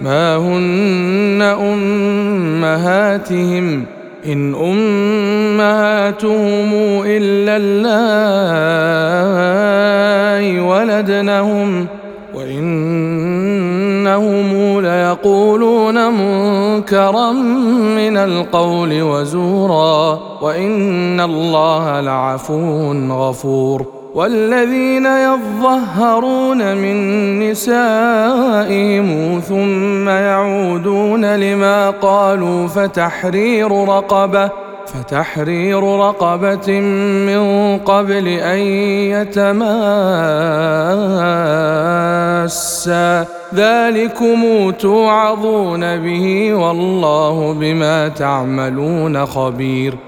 ما هن أمهاتهم إن أمهاتهم إلا اللائي ولدنهم وإنهم ليقولون منكرا من القول وزورا وإن الله لعفو غفور والذين يظهرون من نسائهم ثم يعودون لما قالوا فتحرير رقبة فتحرير رقبة من قبل أن يتماسا. ذلكم توعظون به والله بما تعملون خبير.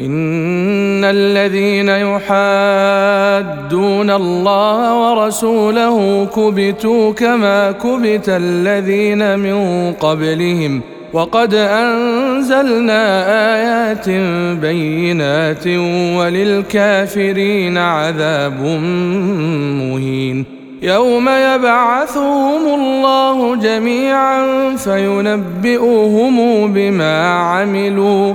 إن الذين يحادون الله ورسوله كبتوا كما كبت الذين من قبلهم وقد أنزلنا آيات بينات وللكافرين عذاب مهين يوم يبعثهم الله جميعا فينبئهم بما عملوا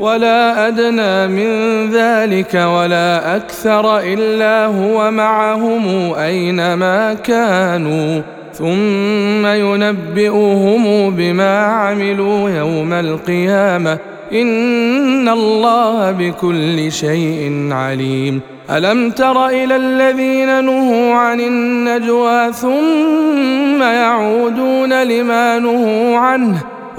ولا أدنى من ذلك ولا أكثر إلا هو معهم أينما كانوا. ثم ينبئهم بما عملوا يوم القيامة. إن الله بكل شيء عليم. ألم تر إلى الذين نهوا عن النجوى ثم يعودون لما نهوا عنه؟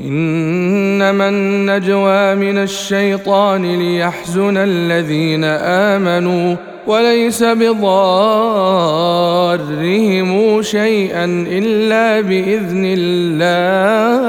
إنما النجوى من الشيطان ليحزن الذين آمنوا وليس بضارهم شيئا إلا بإذن الله.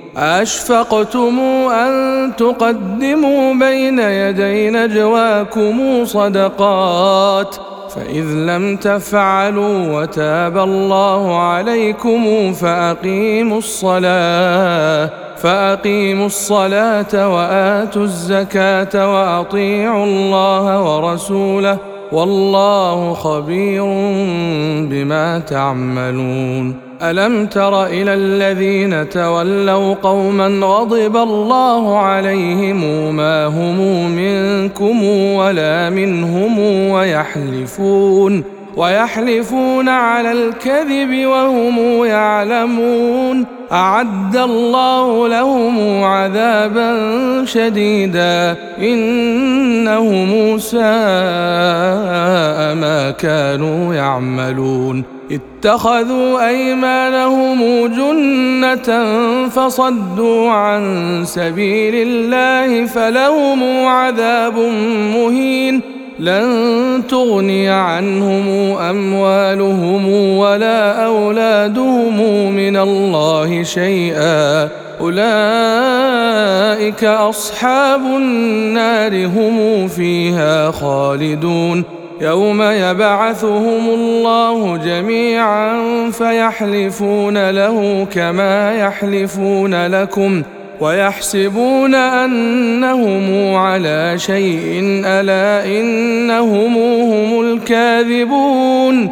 أشفقتم أن تقدموا بين يدي نجواكم صدقات فإذ لم تفعلوا وتاب الله عليكم فأقيموا الصلاة فأقيموا الصلاة وآتوا الزكاة وأطيعوا الله ورسوله والله خبير بما تعملون. ألم تر إلى الذين تولوا قوما غضب الله عليهم ما هم منكم ولا منهم ويحلفون ويحلفون على الكذب وهم يعلمون. أعد الله لهم عذابا شديدا انهم ساء ما كانوا يعملون اتخذوا أيمانهم جنة فصدوا عن سبيل الله فلهم عذاب مهين لن تغني عنهم أموالهم ولا أولادهم من الله شيئا أولئك أصحاب النار هم فيها خالدون. يوم يبعثهم الله جميعا فيحلفون له كما يحلفون لكم ويحسبون أنهم على شيء ألا إنهم هم الكاذبون.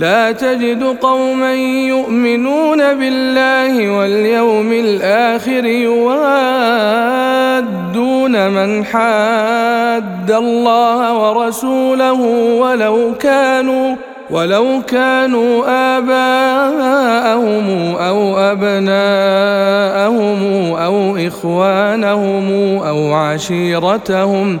لا تجد قوما يؤمنون بالله واليوم الآخر يوادون من حاد الله ورسوله ولو كانوا ولو كانوا آباءهم أو أبناءهم أو إخوانهم أو عشيرتهم ۖ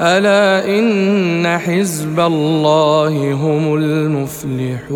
ألا إن حزب الله هم المفلحون